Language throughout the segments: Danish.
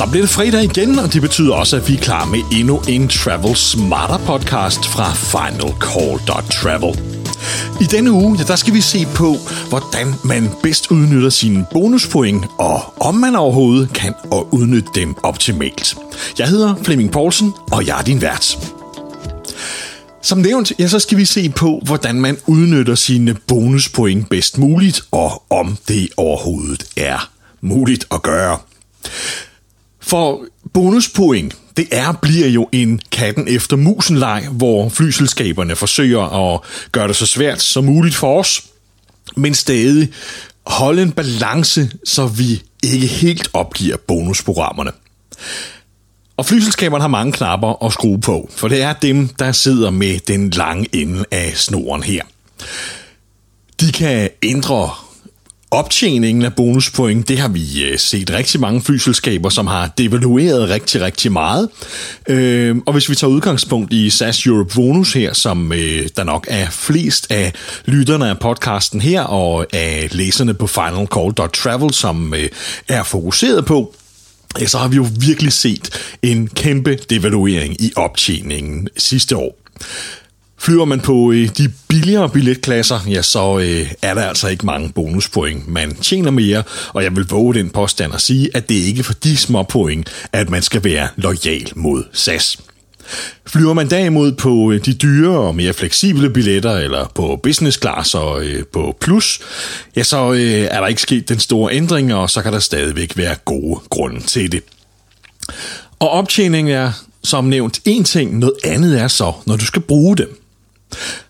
Så bliver det fredag igen, og det betyder også, at vi er klar med endnu en Travel Smarter podcast fra finalcall.travel. I denne uge, ja, der skal vi se på, hvordan man bedst udnytter sine bonuspoint, og om man overhovedet kan udnytte dem optimalt. Jeg hedder Flemming Poulsen, og jeg er din vært. Som nævnt, ja, så skal vi se på, hvordan man udnytter sine bonuspoint bedst muligt, og om det overhovedet er muligt at gøre. For bonuspoint, det er bliver jo en katten efter musen leg, hvor flyselskaberne forsøger at gøre det så svært som muligt for os, men stadig holde en balance, så vi ikke helt opgiver bonusprogrammerne. Og flyselskaberne har mange knapper at skrue på, for det er dem, der sidder med den lange ende af snoren her. De kan ændre optjeningen af bonuspoint, det har vi øh, set rigtig mange flyselskaber, som har devalueret rigtig, rigtig meget. Øh, og hvis vi tager udgangspunkt i SAS Europe Bonus her, som øh, der nok er flest af lytterne af podcasten her, og af læserne på finalcall.travel, som øh, er fokuseret på, så har vi jo virkelig set en kæmpe devaluering i optjeningen sidste år. Flyver man på øh, de billigere billetklasser, ja, så øh, er der altså ikke mange bonuspoint. Man tjener mere, og jeg vil våge den påstand at sige, at det ikke er for de små point, at man skal være lojal mod SAS. Flyver man derimod på øh, de dyre og mere fleksible billetter, eller på business class og øh, på plus, ja, så øh, er der ikke sket den store ændring, og så kan der stadigvæk være gode grunde til det. Og optjening er som nævnt en ting, noget andet er så, når du skal bruge dem.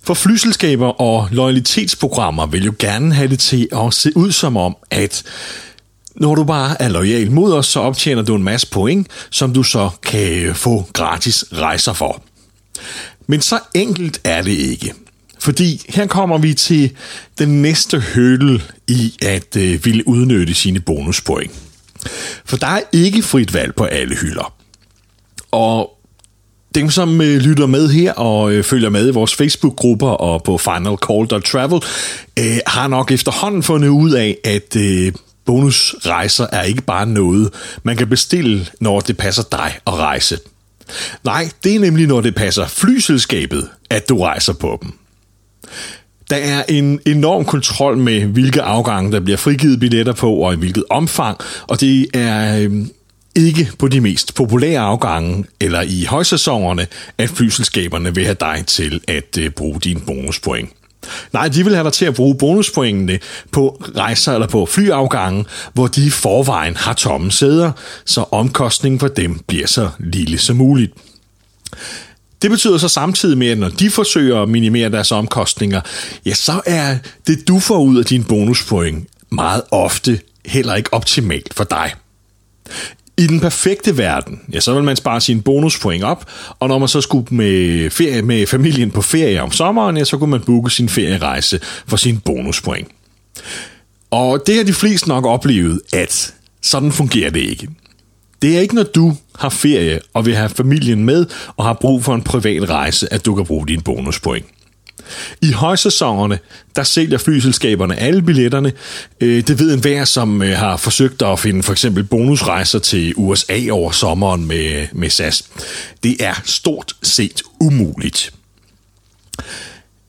For flyselskaber og loyalitetsprogrammer vil jo gerne have det til at se ud som om, at når du bare er lojal mod os, så optjener du en masse point, som du så kan få gratis rejser for. Men så enkelt er det ikke. Fordi her kommer vi til den næste hødel i at øh, ville udnytte sine bonuspoint. For der er ikke frit valg på alle hylder. Og dem, som øh, lytter med her og øh, følger med i vores Facebook-grupper og på finalcall.travel, øh, har nok efterhånden fundet ud af, at øh, bonusrejser er ikke bare noget, man kan bestille, når det passer dig at rejse. Nej, det er nemlig, når det passer flyselskabet, at du rejser på dem. Der er en enorm kontrol med, hvilke afgange der bliver frigivet billetter på, og i hvilket omfang, og det er øh, ikke på de mest populære afgange eller i højsæsonerne, at flyselskaberne vil have dig til at øh, bruge dine bonuspoint. Nej, de vil have dig til at bruge bonuspointene på rejser eller på flyafgange, hvor de i forvejen har tomme sæder, så omkostningen for dem bliver så lille som muligt. Det betyder så samtidig med, at når de forsøger at minimere deres omkostninger, ja, så er det, du får ud af din bonuspoint, meget ofte heller ikke optimalt for dig. I den perfekte verden, ja, så vil man spare sine bonuspoint op, og når man så skulle med, ferie, med familien på ferie om sommeren, ja, så kunne man booke sin ferierejse for sine bonuspoint. Og det har de fleste nok oplevet, at sådan fungerer det ikke. Det er ikke, når du har ferie og vil have familien med og har brug for en privat rejse, at du kan bruge dine bonuspoint. I højsæsonerne, der sælger flyselskaberne alle billetterne. Øh, det ved enhver, som øh, har forsøgt at finde for eksempel bonusrejser til USA over sommeren med, med SAS. Det er stort set umuligt.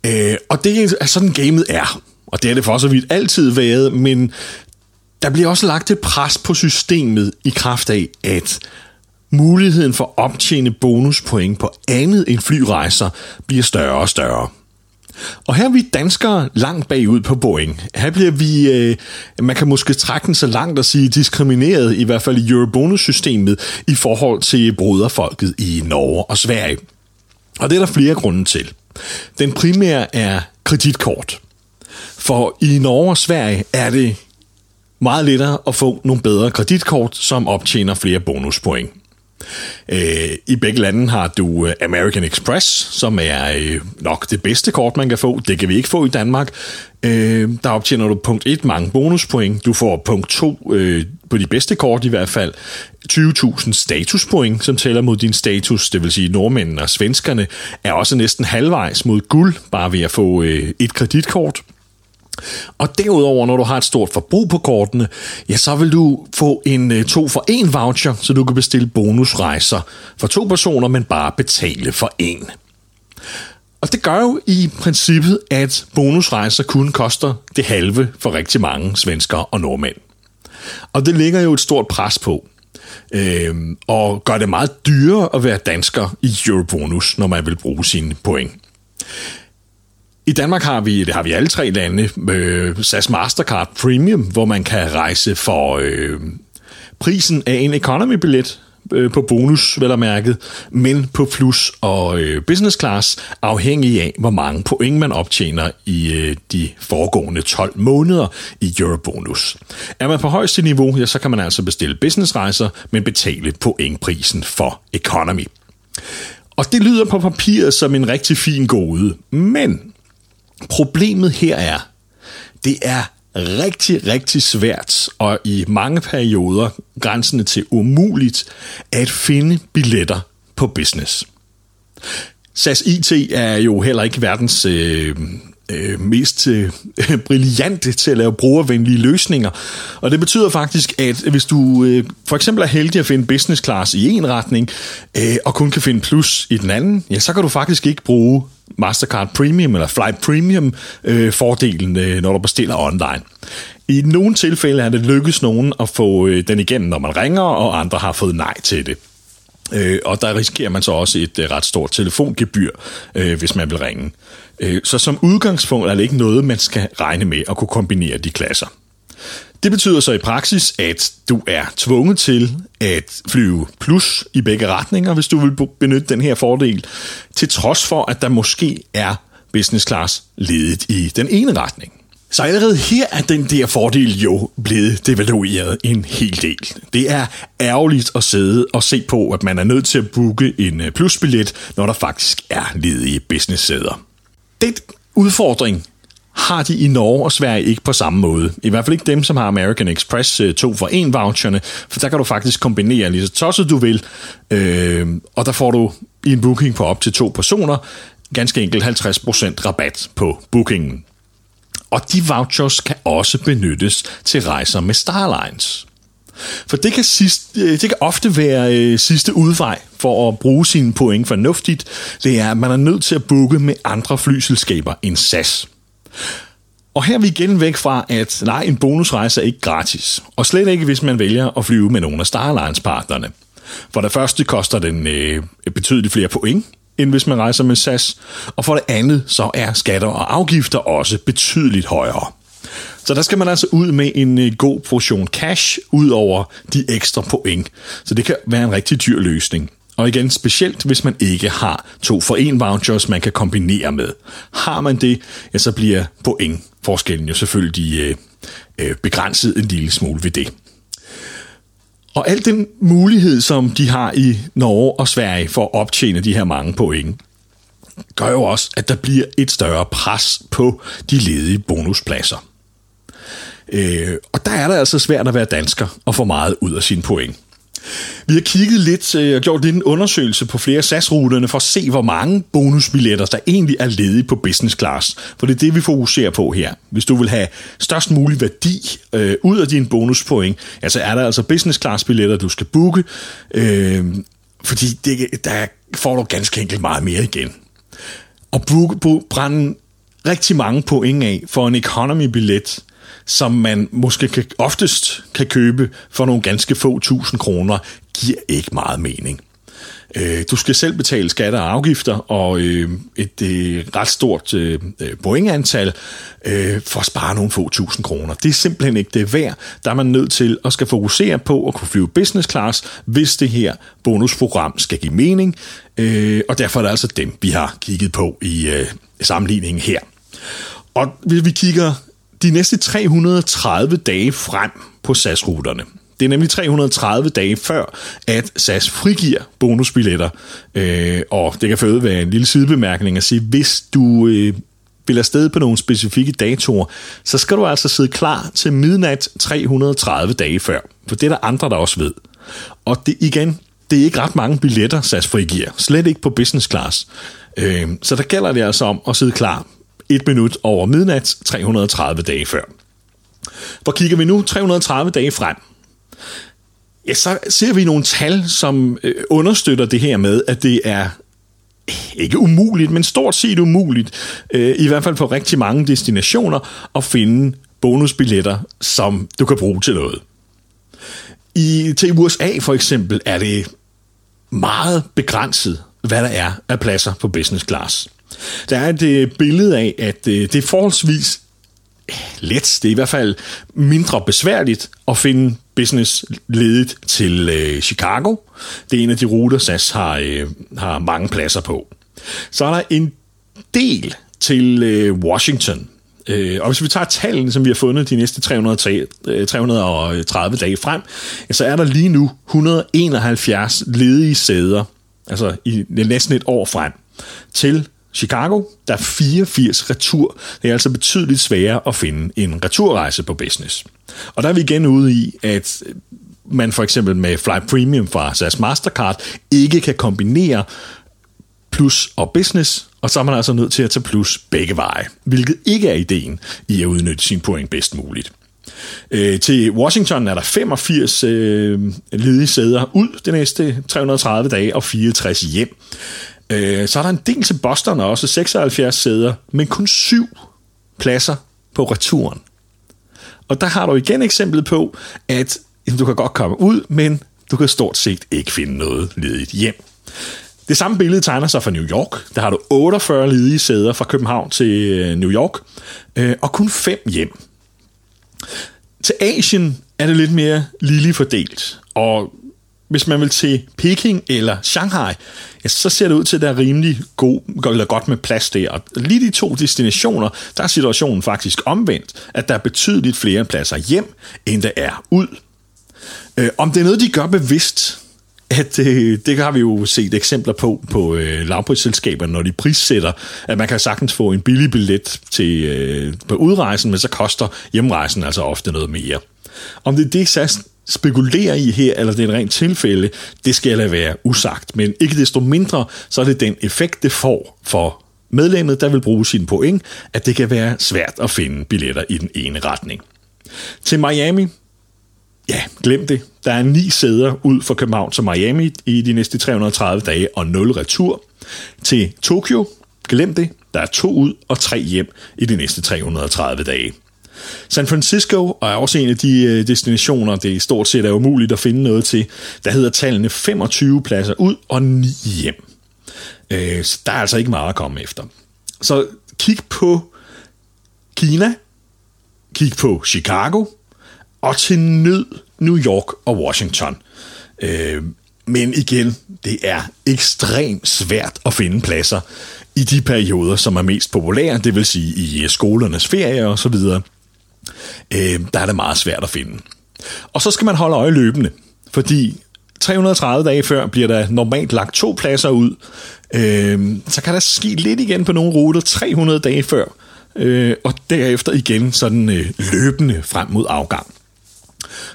Øh, og det er sådan gamet er. Og det er det for så vidt altid været, men der bliver også lagt et pres på systemet i kraft af, at muligheden for at optjene bonuspoint på andet end flyrejser bliver større og større. Og her er vi danskere langt bagud på Boeing. Her bliver vi, øh, man kan måske trække den så langt at sige, diskrimineret, i hvert fald i Eurobonus-systemet, i forhold til broderfolket i Norge og Sverige. Og det er der flere grunde til. Den primære er kreditkort. For i Norge og Sverige er det meget lettere at få nogle bedre kreditkort, som optjener flere bonuspoint. Øh, I begge lande har du øh, American Express, som er øh, nok det bedste kort, man kan få. Det kan vi ikke få i Danmark. Øh, der optjener du punkt 1 mange bonuspoint. Du får punkt 2 øh, på de bedste kort i hvert fald 20.000 statuspoint, som tæller mod din status, det vil sige nordmændene og svenskerne, er også næsten halvvejs mod guld, bare ved at få et kreditkort. Og derudover, når du har et stort forbrug på kortene, ja, så vil du få en øh, to for en voucher, så du kan bestille bonusrejser for to personer, men bare betale for en. Og det gør jo i princippet, at bonusrejser kun koster det halve for rigtig mange svenskere og nordmænd. Og det ligger jo et stort pres på, øh, og gør det meget dyrere at være dansker i Eurobonus, når man vil bruge sine point. I Danmark har vi, det har vi alle tre lande, øh, SAS Mastercard Premium, hvor man kan rejse for øh, prisen af en economy-billet øh, på bonus, vel mærket, men på plus og øh, business class, afhængig af, hvor mange point man optjener i øh, de foregående 12 måneder i Eurobonus. Er man på højeste niveau, ja, så kan man altså bestille businessrejser, men betale pointprisen for economy. Og det lyder på papiret som en rigtig fin gode, men Problemet her er, det er rigtig, rigtig svært og i mange perioder grænsende til umuligt at finde billetter på business. SAS IT er jo heller ikke verdens øh, øh, mest øh, brillante til at lave brugervenlige løsninger. Og det betyder faktisk, at hvis du øh, for eksempel er heldig at finde business class i en retning, øh, og kun kan finde plus i den anden, ja, så kan du faktisk ikke bruge Mastercard Premium eller Flight Premium øh, fordelen, øh, når du bestiller online. I nogle tilfælde er det lykkes nogen at få øh, den igennem, når man ringer, og andre har fået nej til det. Øh, og der risikerer man så også et øh, ret stort telefongebyr, øh, hvis man vil ringe. Øh, så som udgangspunkt er det ikke noget, man skal regne med at kunne kombinere de klasser. Det betyder så i praksis, at du er tvunget til at flyve plus i begge retninger, hvis du vil benytte den her fordel, til trods for, at der måske er business class ledet i den ene retning. Så allerede her er den der fordel jo blevet devalueret en hel del. Det er ærgerligt at sidde og se på, at man er nødt til at booke en øh, plusbillet, når der faktisk er ledige business-sæder. Den udfordring har de i Norge og Sverige ikke på samme måde. I hvert fald ikke dem, som har American Express øh, 2 for 1 voucherne, for der kan du faktisk kombinere lige så tosset du vil, øh, og der får du i en booking på op til to personer, ganske enkelt 50% rabat på bookingen. Og de vouchers kan også benyttes til rejser med Starlines. For det kan, sidst, øh, det kan ofte være øh, sidste udvej for at bruge sine point fornuftigt. Det er, at man er nødt til at booke med andre flyselskaber end SAS. Og her er vi igen væk fra, at nej, en bonusrejse er ikke gratis. Og slet ikke, hvis man vælger at flyve med nogle af Starlines-partnerne. For det første koster den øh, betydeligt flere point, end hvis man rejser med SAS. Og for det andet, så er skatter og afgifter også betydeligt højere. Så der skal man altså ud med en øh, god portion cash ud over de ekstra point. Så det kan være en rigtig dyr løsning. Og igen, specielt hvis man ikke har to for en vouchers, man kan kombinere med. Har man det, ja, så bliver point forskellen jo selvfølgelig øh, øh, begrænset en lille smule ved det. Og al den mulighed, som de har i Norge og Sverige for at optjene de her mange point, gør jo også, at der bliver et større pres på de ledige bonuspladser. Øh, og der er det altså svært at være dansker og få meget ud af sine point. Vi har kigget lidt øh, og gjort lidt en undersøgelse på flere SAS-ruterne for at se, hvor mange bonusbilletter, der egentlig er ledige på business class. For det er det, vi fokuserer på her. Hvis du vil have størst mulig værdi øh, ud af dine bonuspoint, ja, så er der altså business class billetter, du skal booke. Øh, fordi det, der får du ganske enkelt meget mere igen. Og booke, brænde rigtig mange point af for en economy-billet, som man måske kan, oftest kan købe for nogle ganske få tusind kroner, giver ikke meget mening. Øh, du skal selv betale skatter og afgifter og øh, et øh, ret stort øh, øh, pointantal øh, for at spare nogle få tusind kroner. Det er simpelthen ikke det værd. Der er man nødt til at skal fokusere på at kunne flyve business class, hvis det her bonusprogram skal give mening. Og derfor er det altså dem, vi har kigget på i sammenligningen her. Og hvis vi kigger de næste 330 dage frem på SAS-ruterne. Det er nemlig 330 dage før, at SAS frigiver bonusbilletter. Øh, og det kan for være en lille sidebemærkning at sige, hvis du øh, vil afsted på nogle specifikke datoer, så skal du altså sidde klar til midnat 330 dage før. For det er der andre, der også ved. Og det igen, det er ikke ret mange billetter, SAS frigiver. Slet ikke på business class. Øh, så der gælder det altså om at sidde klar 1 minut over midnat 330 dage før. Hvor kigger vi nu 330 dage frem, ja, så ser vi nogle tal, som øh, understøtter det her med, at det er eh, ikke umuligt, men stort set umuligt, øh, i hvert fald på rigtig mange destinationer, at finde bonusbilletter, som du kan bruge til noget. I, til USA for eksempel er det meget begrænset, hvad der er af pladser på business class. Der er et øh, billede af, at øh, det er forholdsvis let, det er i hvert fald mindre besværligt at finde business ledigt til øh, Chicago. Det er en af de ruter, SAS har, øh, har mange pladser på. Så er der en del til øh, Washington. Øh, og hvis vi tager tallene, som vi har fundet de næste 300, 330 øh, dage frem, så er der lige nu 171 ledige sæder, altså i næsten et år frem, til Chicago, der er 84 retur. Det er altså betydeligt sværere at finde en returrejse på business. Og der er vi igen ude i, at man for eksempel med Fly Premium fra SAS Mastercard ikke kan kombinere plus og business, og så er man altså nødt til at tage plus begge veje, hvilket ikke er ideen i at udnytte sin point bedst muligt. Øh, til Washington er der 85 øh, ledige sæder ud de næste 330 dage og 64 hjem. Øh, så er der en del til Boston også, 76 sæder, men kun syv pladser på returen. Og der har du igen eksemplet på, at du kan godt komme ud, men du kan stort set ikke finde noget ledigt hjem. Det samme billede tegner sig fra New York. Der har du 48 ledige sæder fra København til øh, New York, øh, og kun fem hjem. Til Asien er det lidt mere lille fordelt, og hvis man vil til Peking eller Shanghai, ja, så ser det ud til, at der er rimelig god, eller godt med plads der. Og lige de to destinationer, der er situationen faktisk omvendt, at der er betydeligt flere pladser hjem, end der er ud. Øh, om det er noget, de gør bevidst, at øh, det har vi jo set eksempler på på øh, lavprisselskaber, når de prissætter, at man kan sagtens få om det er det, SAS spekulerer i her, eller det er et rent tilfælde, det skal lade være usagt. Men ikke desto mindre, så er det den effekt, det får for medlemmet, der vil bruge sin point, at det kan være svært at finde billetter i den ene retning. Til Miami, ja, glem det. Der er ni sæder ud for København til Miami i de næste 330 dage, og 0 retur. Til Tokyo, glem det. Der er to ud og tre hjem i de næste 330 dage. San Francisco er også en af de øh, destinationer, det i stort set er umuligt at finde noget til. Der hedder tallene 25 pladser ud og 9 hjem. Øh, så der er altså ikke meget at komme efter. Så kig på Kina, kig på Chicago, og til nød New York og Washington. Øh, men igen, det er ekstremt svært at finde pladser i de perioder, som er mest populære, det vil sige i skolernes ferie og så videre øh, der er det meget svært at finde. Og så skal man holde øje løbende, fordi 330 dage før bliver der normalt lagt to pladser ud. Øh, så kan der ske lidt igen på nogle ruter 300 dage før, øh, og derefter igen sådan øh, løbende frem mod afgang.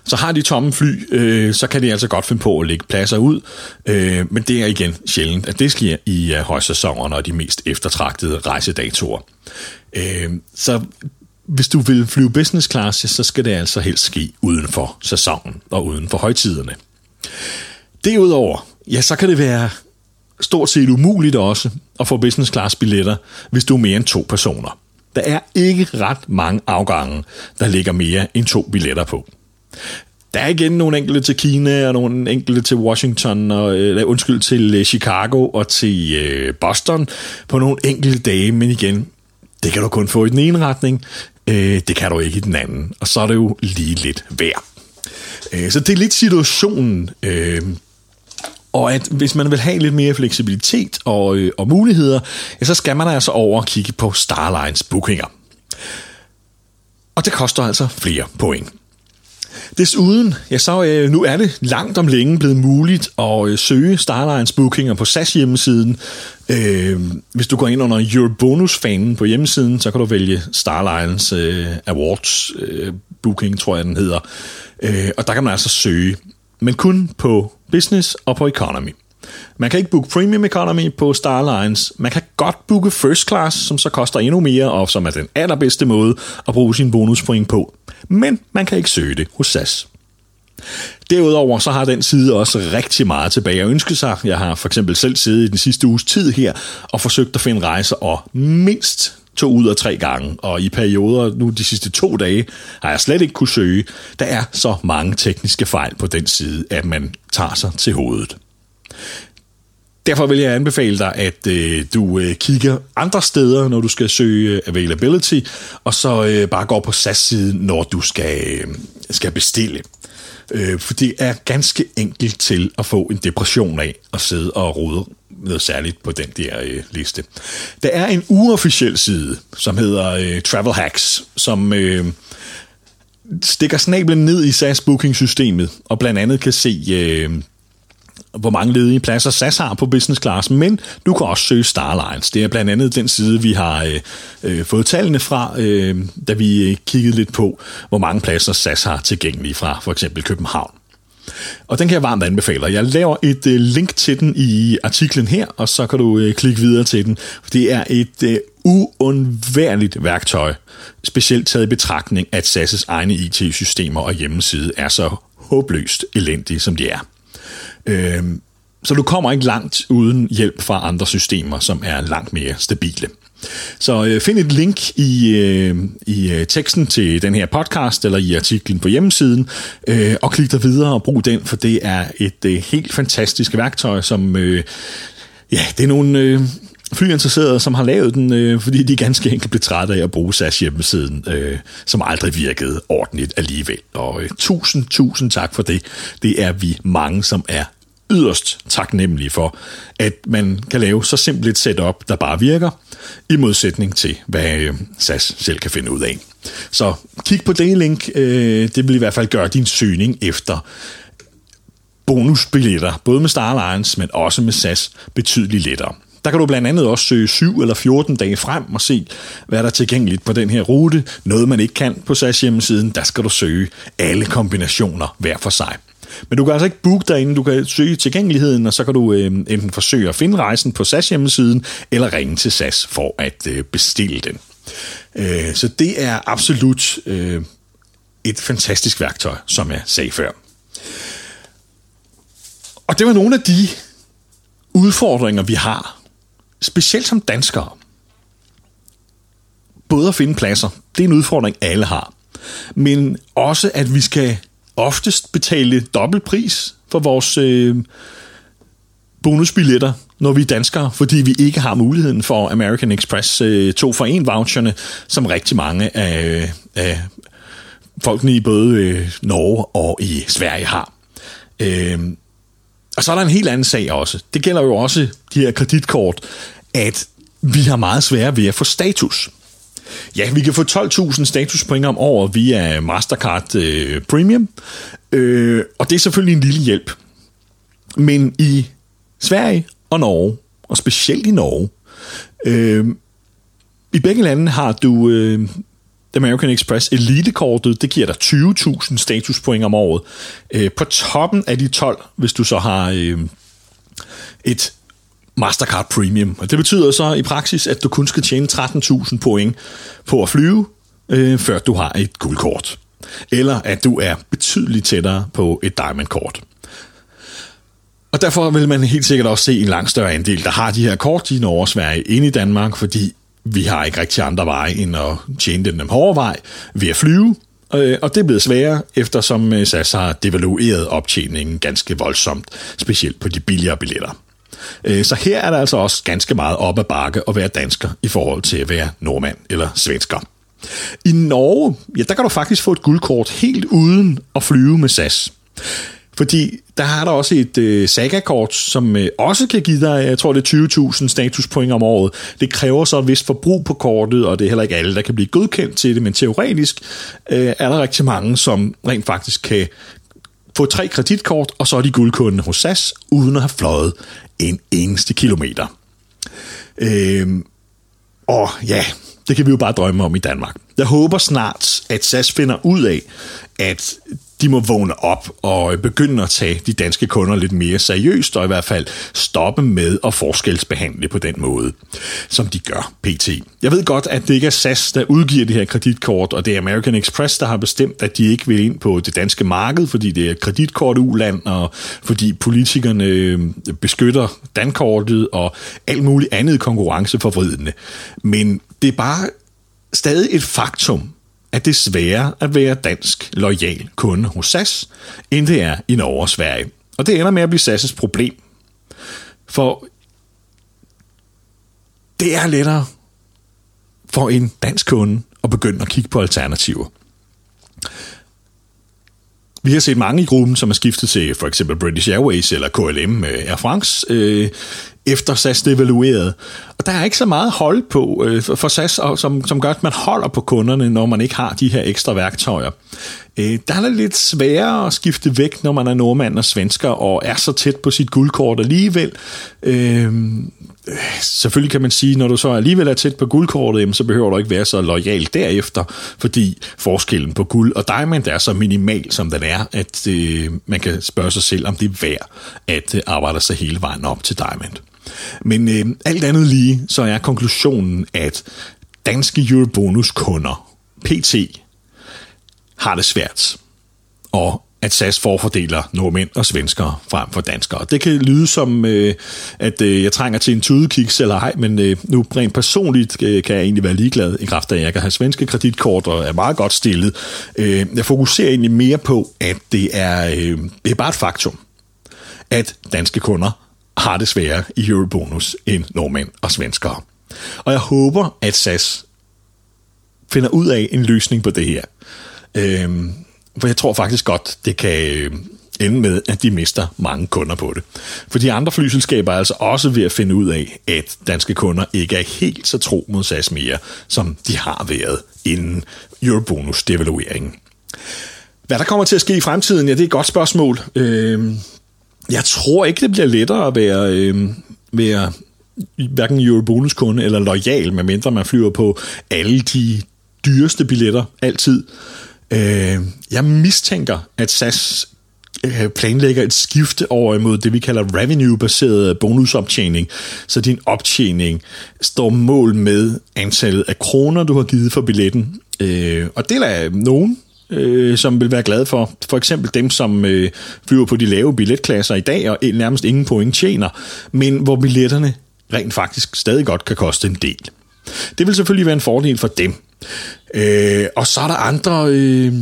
Så har de tomme fly, øh, så kan de altså godt finde på at lægge pladser ud, øh, men det er igen sjældent, at det sker i øh, højsæsonerne og de mest eftertragtede rejsedatorer. Øh, så hvis du vil flyve business class, så skal det altså helst ske uden for sæsonen og uden for højtiderne. Derudover, ja, så kan det være stort set umuligt også at få business class billetter, hvis du er mere end to personer. Der er ikke ret mange afgange, der ligger mere end to billetter på. Der er igen nogle enkelte til Kina og nogle enkelte til Washington og øh, undskyld til øh, Chicago og til øh, Boston på nogle enkelte dage, men igen, det kan du kun få i den ene retning. Øh, det kan du ikke i den anden. Og så er det jo lige lidt værd. Øh, så det er lidt situationen. Øh, og at hvis man vil have lidt mere fleksibilitet og, øh, og muligheder, ja, så skal man altså over og kigge på Starlines bookinger. Og det koster altså flere point. Desuden, ja, så øh, nu er det langt om længe blevet muligt at øh, søge Starlines bookinger på SAS hjemmesiden. Øh, hvis du går ind under Your Bonus-fanen på hjemmesiden, så kan du vælge Starlines øh, Awards øh, booking, tror jeg den hedder. Øh, og der kan man altså søge, men kun på business og på economy. Man kan ikke booke Premium Economy på Starlines. Man kan godt booke First Class, som så koster endnu mere, og som er den allerbedste måde at bruge sin bonuspoint på. Men man kan ikke søge det hos SAS. Derudover så har den side også rigtig meget tilbage at ønske sig. Jeg har for eksempel selv siddet i den sidste uges tid her og forsøgt at finde rejser og mindst to ud af tre gange, og i perioder, nu de sidste to dage, har jeg slet ikke kunne søge. Der er så mange tekniske fejl på den side, at man tager sig til hovedet. Derfor vil jeg anbefale dig, at øh, du øh, kigger andre steder, når du skal søge øh, availability, og så øh, bare går på SAS-siden, når du skal, øh, skal bestille. Øh, for det er ganske enkelt til at få en depression af at sidde og rode noget særligt på den der øh, liste. Der er en uofficiel side, som hedder øh, Travel Hacks, som øh, stikker snablen ned i SAS booking-systemet, og blandt andet kan se... Øh, hvor mange ledige pladser SAS har på business class, men du kan også søge Starlines. Det er blandt andet den side, vi har øh, øh, fået tallene fra, øh, da vi øh, kiggede lidt på, hvor mange pladser SAS har tilgængelige fra for eksempel København. Og den kan jeg varmt anbefale. Jeg laver et øh, link til den i artiklen her, og så kan du øh, klikke videre til den. Det er et øh, uundværligt værktøj, specielt taget i betragtning, at SAS' egne IT-systemer og hjemmeside er så håbløst elendige, som de er. Øh, så du kommer ikke langt uden hjælp fra andre systemer, som er langt mere stabile. Så øh, find et link i, øh, i øh, teksten til den her podcast, eller i artiklen på hjemmesiden, øh, og klik dig videre og brug den, for det er et øh, helt fantastisk værktøj, som... Øh, ja, det er nogle... Øh, flyinteresserede, som har lavet den, øh, fordi de ganske enkelt blev trætte af at bruge SAS hjemmesiden, øh, som aldrig virkede ordentligt alligevel. Og øh, tusind, tusind tak for det. Det er vi mange, som er yderst taknemmelige for, at man kan lave så simpelt et setup, der bare virker, i modsætning til, hvad øh, SAS selv kan finde ud af. Så kig på det link. Øh, det vil i hvert fald gøre din søgning efter bonusbilletter, både med Starlines, men også med SAS, betydeligt lettere. Der kan du blandt andet også søge 7 eller 14 dage frem og se, hvad der er tilgængeligt på den her rute. Noget man ikke kan på SAS hjemmesiden, der skal du søge alle kombinationer hver for sig. Men du kan altså ikke booke derinde, du kan søge tilgængeligheden, og så kan du øh, enten forsøge at finde rejsen på SAS hjemmesiden, eller ringe til SAS for at øh, bestille den. Øh, så det er absolut øh, et fantastisk værktøj, som jeg sagde før. Og det var nogle af de udfordringer, vi har, specielt som danskere. Både at finde pladser, det er en udfordring, alle har. Men også, at vi skal oftest betale dobbelt pris for vores øh, bonusbilletter, når vi er danskere, fordi vi ikke har muligheden for American Express øh, to for en voucherne, som rigtig mange af, af folkene i både øh, Norge og i Sverige har. Øh, og så er der en helt anden sag også. Det gælder jo også de her kreditkort, at vi har meget svære ved at få status. Ja, vi kan få 12.000 statuspoint om året via Mastercard øh, Premium, øh, og det er selvfølgelig en lille hjælp. Men i Sverige og Norge, og specielt i Norge, øh, i begge lande har du øh, American Express Elite-kortet, det giver dig 20.000 statuspoint om året. Øh, på toppen af de 12, hvis du så har øh, et Mastercard Premium. Og det betyder så i praksis, at du kun skal tjene 13.000 point på at flyve, øh, før du har et guldkort. Eller at du er betydeligt tættere på et diamond-kort. Og derfor vil man helt sikkert også se en langt større andel, der har de her kort i når og Sverige ind i Danmark, fordi vi har ikke rigtig andre veje end at tjene den dem hårde vej ved at flyve. Øh, og det er blevet sværere, eftersom øh, SAS har devalueret optjeningen ganske voldsomt, specielt på de billigere billetter. Øh, så her er der altså også ganske meget op ad bakke at være dansker i forhold til at være nordmand eller svensker. I Norge, ja, der kan du faktisk få et guldkort helt uden at flyve med SAS. Fordi der har der også et øh, Saga-kort, som øh, også kan give dig, jeg tror det er 20.000 statuspoint om året. Det kræver så et vist forbrug på kortet, og det er heller ikke alle, der kan blive godkendt til det, men teoretisk øh, er der rigtig mange, som rent faktisk kan få tre kreditkort, og så er de guldkunde hos SAS, uden at have fløjet en eneste kilometer. Øh, og ja, det kan vi jo bare drømme om i Danmark. Jeg håber snart, at SAS finder ud af, at de må vågne op og begynde at tage de danske kunder lidt mere seriøst, og i hvert fald stoppe med at forskelsbehandle på den måde, som de gør pt. Jeg ved godt, at det ikke er SAS, der udgiver det her kreditkort, og det er American Express, der har bestemt, at de ikke vil ind på det danske marked, fordi det er et kreditkort uland, og fordi politikerne øh, beskytter dankortet og alt muligt andet konkurrenceforvridende. Men det er bare stadig et faktum, at det er sværere at være dansk lojal kunde hos SAS, end det er i Norge og Sverige. Og det ender med at blive SAS' problem. For det er lettere for en dansk kunde at begynde at kigge på alternativer. Vi har set mange i gruppen, som er skiftet til for eksempel British Airways eller KLM øh, Air France, øh, efter SAS devaluerede. Og der er ikke så meget hold på øh, for SAS, og, som, som gør, at man holder på kunderne, når man ikke har de her ekstra værktøjer. Øh, der er det lidt sværere at skifte væk, når man er nordmand og svensker, og er så tæt på sit guldkort alligevel. Øh, selvfølgelig kan man sige, når du så alligevel er tæt på guldkortet, jamen, så behøver du ikke være så lojal derefter, fordi forskellen på guld og diamond er så minimal, som den er, at øh, man kan spørge sig selv, om det er værd at øh, arbejde sig hele vejen op til diamond. Men øh, alt andet lige, så er konklusionen, at danske Eurobonus-kunder, PT, har det svært. Og at SAS forfordeler nordmænd og svenskere frem for danskere. Det kan lyde som, øh, at øh, jeg trænger til en tudekiks eller ej, men øh, nu rent personligt øh, kan jeg egentlig være ligeglad i kraft af, at jeg kan have svenske kreditkort og er meget godt stillet. Øh, jeg fokuserer egentlig mere på, at det er, øh, det er bare et faktum, at danske kunder har det sværere i Eurobonus end nordmænd og svenskere. Og jeg håber, at SAS finder ud af en løsning på det her. Øhm, for jeg tror faktisk godt, det kan øh, ende med, at de mister mange kunder på det. For de andre flyselskaber er altså også ved at finde ud af, at danske kunder ikke er helt så tro mod SAS mere, som de har været inden Eurobonus-devalueringen. Hvad der kommer til at ske i fremtiden, ja, det er et godt spørgsmål. Øhm, jeg tror ikke, det bliver lettere at være, øh, være hverken Eurobonus-kunde eller lojal, medmindre man flyver på alle de dyreste billetter altid. Øh, jeg mistænker, at SAS øh, planlægger et skifte over imod det, vi kalder revenue-baseret bonusoptjening, så din optjening står mål med antallet af kroner, du har givet for billetten. Øh, og det er nogen øh, som vil være glade for. For eksempel dem, som øh, flyver på de lave billetklasser i dag, og nærmest ingen point tjener, men hvor billetterne rent faktisk stadig godt kan koste en del. Det vil selvfølgelig være en fordel for dem. Øh, og så er der andre, øh,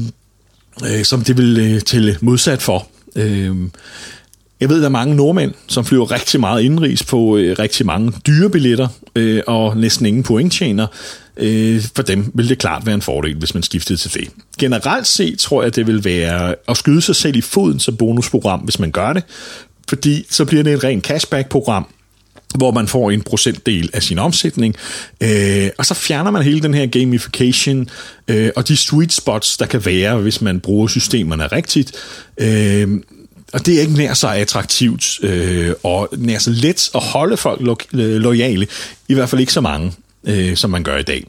øh, som det vil øh, tælle modsat for. Øh, jeg ved, der er mange nordmænd, som flyver rigtig meget indrigs på øh, rigtig mange dyre billetter, øh, og næsten ingen point tjener. Øh, for dem vil det klart være en fordel, hvis man skiftede til det. Generelt set tror jeg, det vil være at skyde sig selv i foden som bonusprogram, hvis man gør det, fordi så bliver det et rent cashback-program, hvor man får en procentdel af sin omsætning, øh, og så fjerner man hele den her gamification øh, og de sweet spots, der kan være, hvis man bruger systemerne rigtigt. Øh, og det er ikke nær så attraktivt øh, og nær så let at holde folk lo- øh, lojale, i hvert fald ikke så mange øh, som man gør i dag.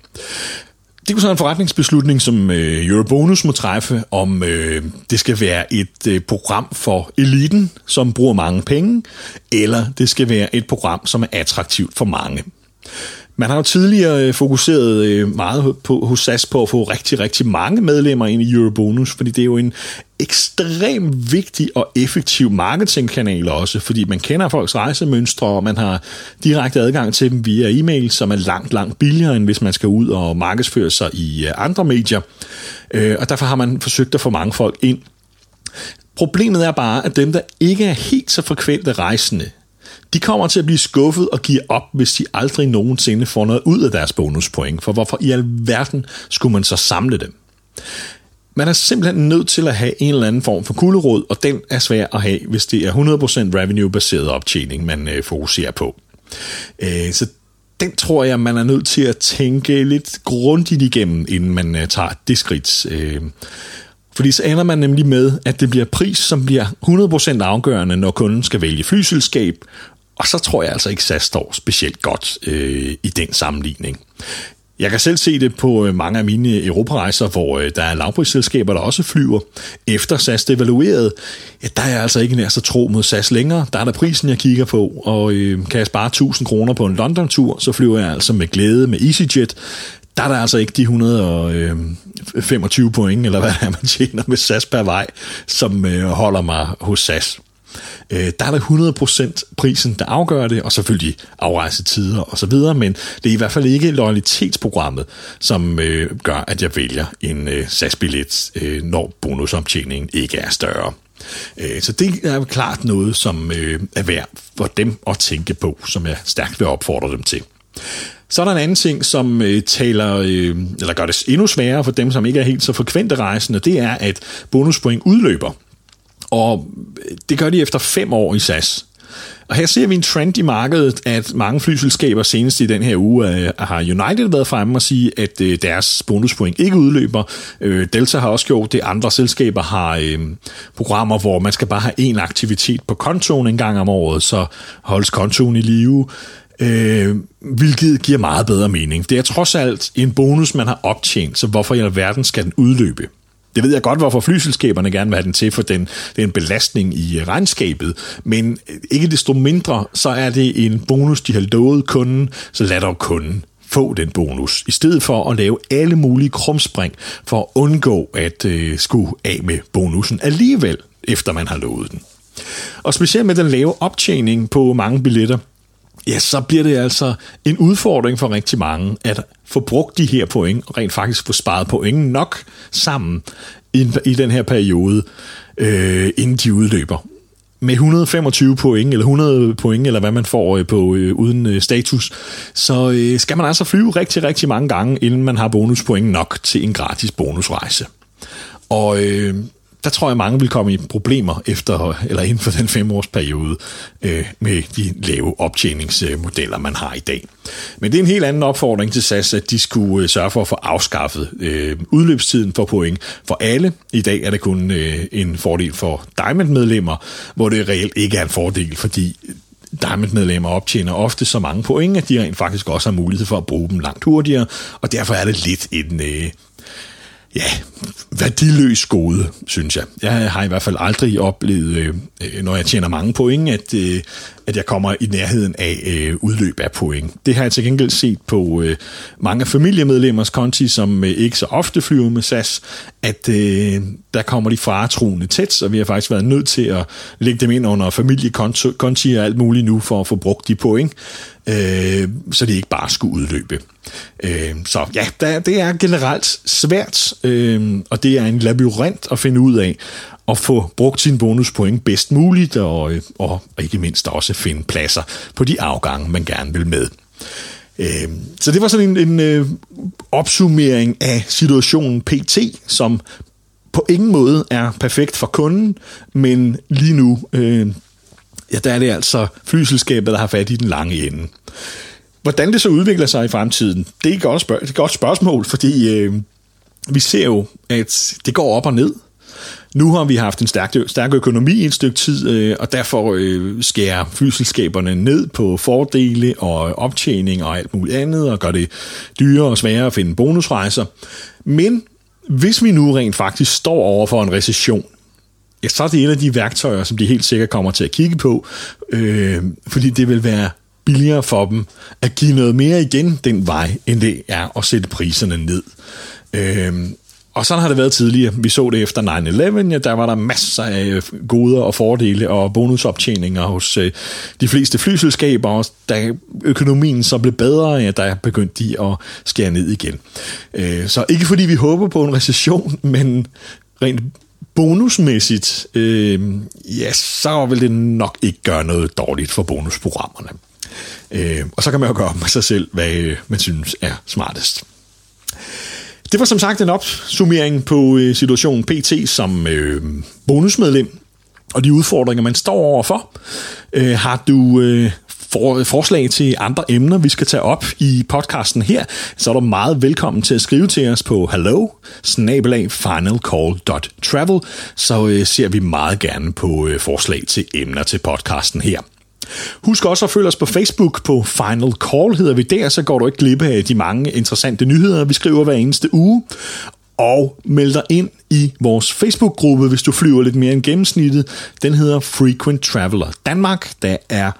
Det kunne så en forretningsbeslutning, som øh, Eurobonus må træffe, om øh, det skal være et øh, program for eliten, som bruger mange penge, eller det skal være et program, som er attraktivt for mange. Man har jo tidligere øh, fokuseret øh, meget på, hos SAS på at få rigtig, rigtig mange medlemmer ind i Eurobonus, fordi det er jo en ekstremt vigtig og effektiv marketingkanal også, fordi man kender folks rejsemønstre, og man har direkte adgang til dem via e-mail, som er langt, langt billigere, end hvis man skal ud og markedsføre sig i øh, andre medier. Øh, og derfor har man forsøgt at få mange folk ind. Problemet er bare, at dem, der ikke er helt så frekvente rejsende, de kommer til at blive skuffet og give op, hvis de aldrig nogensinde får noget ud af deres bonuspoint. For hvorfor i alverden skulle man så samle dem? Man er simpelthen nødt til at have en eller anden form for kulderåd, og den er svær at have, hvis det er 100% revenue-baseret optjening, man øh, fokuserer på. Øh, så den tror jeg, man er nødt til at tænke lidt grundigt igennem, inden man øh, tager det skridt. Øh, fordi så ender man nemlig med, at det bliver pris, som bliver 100% afgørende, når kunden skal vælge flyselskab, og så tror jeg altså ikke, SAS står specielt godt øh, i den sammenligning. Jeg kan selv se det på øh, mange af mine europarejser, hvor øh, der er lavprisselskaber, der også flyver. Efter SAS devalueret, ja, der er jeg altså ikke nær så tro mod SAS længere. Der er der prisen, jeg kigger på, og øh, kan jeg spare 1000 kroner på en London-tur, så flyver jeg altså med glæde med EasyJet. Der er der altså ikke de 125 øh, point, eller hvad er, man tjener med SAS per vej, som øh, holder mig hos SAS. Øh, der er det 100% prisen, der afgør det, og selvfølgelig afrejsetider og så videre, men det er i hvert fald ikke loyalitetsprogrammet, som øh, gør, at jeg vælger en øh, SAS-billet, øh, når bonusomtjeningen ikke er større. Øh, så det er klart noget, som øh, er værd for dem at tænke på, som jeg stærkt vil opfordre dem til. Så er der en anden ting, som øh, taler, øh, eller gør det endnu sværere for dem, som ikke er helt så frekvente rejsende, det er, at bonuspoint udløber. Og det gør de efter fem år i SAS. Og her ser vi en trend i markedet, at mange flyselskaber senest i den her uge øh, har United været fremme og sige, at øh, deres bonuspoint ikke udløber. Øh, Delta har også gjort det. Andre selskaber har øh, programmer, hvor man skal bare have en aktivitet på kontoen en gang om året, så holdes kontoen i live. Øh, hvilket giver meget bedre mening. Det er trods alt en bonus, man har optjent, så hvorfor i alverden skal den udløbe? Det ved jeg godt, hvorfor flyselskaberne gerne vil have den til, for den, det er en belastning i regnskabet, men øh, ikke desto mindre, så er det en bonus, de har lovet kunden, så lad dog kunden få den bonus, i stedet for at lave alle mulige krumspring for at undgå at øh, skulle af med bonusen alligevel, efter man har lovet den. Og specielt med den lave optjening på mange billetter, ja, så bliver det altså en udfordring for rigtig mange at få brugt de her point, og rent faktisk få sparet point nok sammen i, i den her periode, øh, inden de udløber. Med 125 point, eller 100 point, eller hvad man får øh, på øh, uden øh, status, så øh, skal man altså flyve rigtig, rigtig mange gange, inden man har bonuspoint nok til en gratis bonusrejse. Og øh, der tror jeg, mange vil komme i problemer efter eller inden for den femårsperiode øh, med de lave optjeningsmodeller, man har i dag. Men det er en helt anden opfordring til SAS, at de skulle øh, sørge for at få afskaffet øh, udløbstiden for point for alle. I dag er det kun øh, en fordel for Diamond-medlemmer, hvor det reelt ikke er en fordel, fordi Diamond-medlemmer optjener ofte så mange point, at de rent faktisk også har mulighed for at bruge dem langt hurtigere, og derfor er det lidt en, øh, ja, værdiløs gode, synes jeg. Jeg har i hvert fald aldrig oplevet, øh, øh, når jeg tjener mange point, at, øh, at jeg kommer i nærheden af øh, udløb af point. Det har jeg til gengæld set på øh, mange familiemedlemmers konti, som øh, ikke så ofte flyver med SAS, at øh, der kommer de faretruende tæt, så vi har faktisk været nødt til at lægge dem ind under familiekonti og alt muligt nu for at få brugt de point, øh, så det ikke bare skulle udløbe. Øh, så ja, der, det er generelt svært, øh, og det er en labyrint at finde ud af, at få brugt sine bonuspoint bedst muligt, og, øh, og, og ikke mindst også finde pladser på de afgange, man gerne vil med. Øh, så det var sådan en, en øh, opsummering af situationen PT, som på ingen måde er perfekt for kunden, men lige nu, øh, ja, der er det altså flyselskabet, der har fat i den lange ende. Hvordan det så udvikler sig i fremtiden, det er et godt, spørg- et godt spørgsmål, fordi øh, vi ser jo, at det går op og ned. Nu har vi haft en stærk, stærk økonomi i et stykke tid, øh, og derfor øh, skærer flyselskaberne ned på fordele og optjening og alt muligt andet, og gør det dyrere og sværere at finde bonusrejser. Men hvis vi nu rent faktisk står over for en recession, ja, så er det et af de værktøjer, som de helt sikkert kommer til at kigge på, øh, fordi det vil være billigere for dem at give noget mere igen den vej, end det er at sætte priserne ned. Øh, og sådan har det været tidligere. Vi så det efter 9-11, ja, der var der masser af øh, goder og fordele og bonusoptjeninger hos øh, de fleste flyselskaber, og da økonomien så blev bedre, ja, der begyndte de at skære ned igen. Øh, så ikke fordi vi håber på en recession, men rent bonusmæssigt, øh, ja, så vil det nok ikke gøre noget dårligt for bonusprogrammerne. Øh, og så kan man jo gøre med sig selv, hvad øh, man synes er smartest. Det var som sagt en opsummering på øh, situationen PT som øh, bonusmedlem og de udfordringer, man står overfor. Øh, har du øh, for, forslag til andre emner, vi skal tage op i podcasten her, så er du meget velkommen til at skrive til os på hello finalcall.travel, så øh, ser vi meget gerne på øh, forslag til emner til podcasten her. Husk også at følge os på Facebook på Final Call hedder vi der, så går du ikke glip af de mange interessante nyheder, vi skriver hver eneste uge. Og meld dig ind i vores Facebook-gruppe, hvis du flyver lidt mere end gennemsnittet. Den hedder Frequent Traveler Danmark. Der er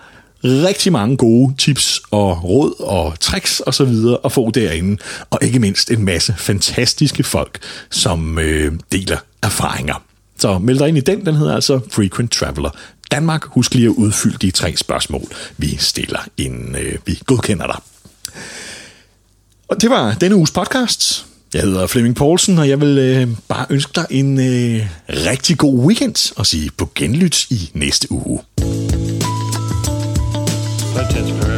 rigtig mange gode tips og råd og tricks og så videre at få derinde. Og ikke mindst en masse fantastiske folk, som øh, deler erfaringer. Så meld dig ind i den, den hedder altså Frequent Traveler Danmark. Husk lige at udfylde de tre spørgsmål, vi stiller, inden øh, vi godkender dig. Og det var denne uges podcast. Jeg hedder Flemming Poulsen, og jeg vil øh, bare ønske dig en øh, rigtig god weekend og sige på genlyt i næste uge. Protest for